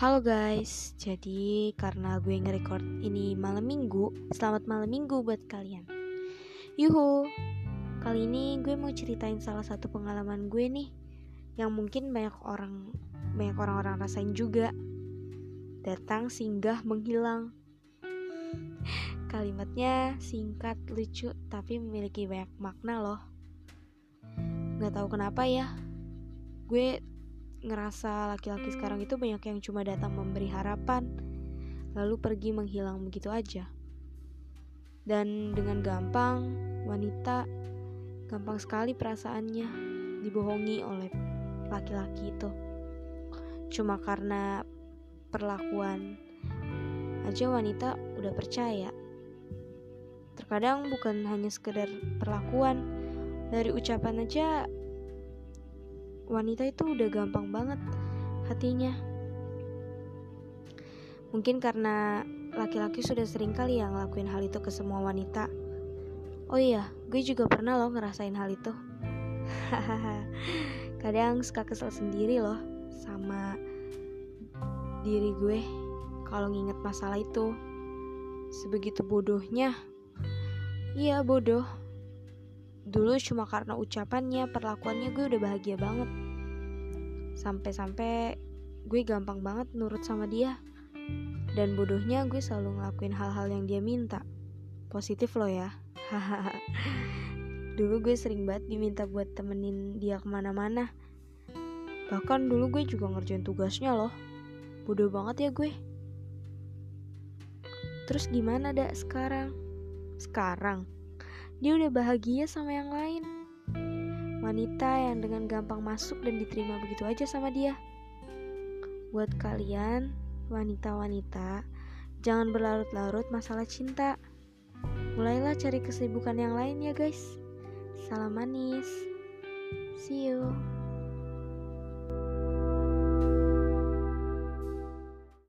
Halo guys, jadi karena gue nge-record ini malam minggu Selamat malam minggu buat kalian. Yuhu, kali ini gue mau ceritain salah satu pengalaman gue nih Yang mungkin banyak orang banyak orang-orang rasain juga. Datang, singgah, menghilang. Kalimatnya singkat, lucu, tapi memiliki banyak makna loh. Gak tahu kenapa ya Gue ngerasa laki-laki sekarang itu banyak yang cuma datang memberi harapan, lalu pergi menghilang begitu aja. Dan dengan gampang, wanita gampang sekali perasaannya dibohongi oleh laki-laki itu. Cuma karena perlakuan aja wanita udah percaya. Terkadang bukan hanya sekedar perlakuan, dari ucapan aja wanita itu udah gampang banget hatinya. Mungkin karena laki-laki sudah sering kali ya ngelakuin hal itu ke semua wanita. Oh iya, gue juga pernah loh ngerasain hal itu. Kadang suka kesel sendiri loh sama diri gue kalau nginget masalah itu. Sebegitu bodohnya. Iya, bodoh. Dulu cuma karena ucapannya, perlakuannya gue udah bahagia banget. Sampai-sampai gue gampang banget nurut sama dia. Dan bodohnya gue selalu ngelakuin hal-hal yang dia minta. Positif loh ya. dulu gue sering banget diminta buat temenin dia ke mana-mana. Bahkan dulu gue juga ngerjain tugasnya loh. Bodoh banget ya gue. Terus gimana dak sekarang? Sekarang dia udah bahagia sama yang lain. Wanita yang dengan gampang masuk dan diterima begitu aja sama dia. Buat kalian, wanita-wanita, jangan berlarut-larut masalah cinta. Mulailah cari kesibukan yang lain ya guys. Salam manis.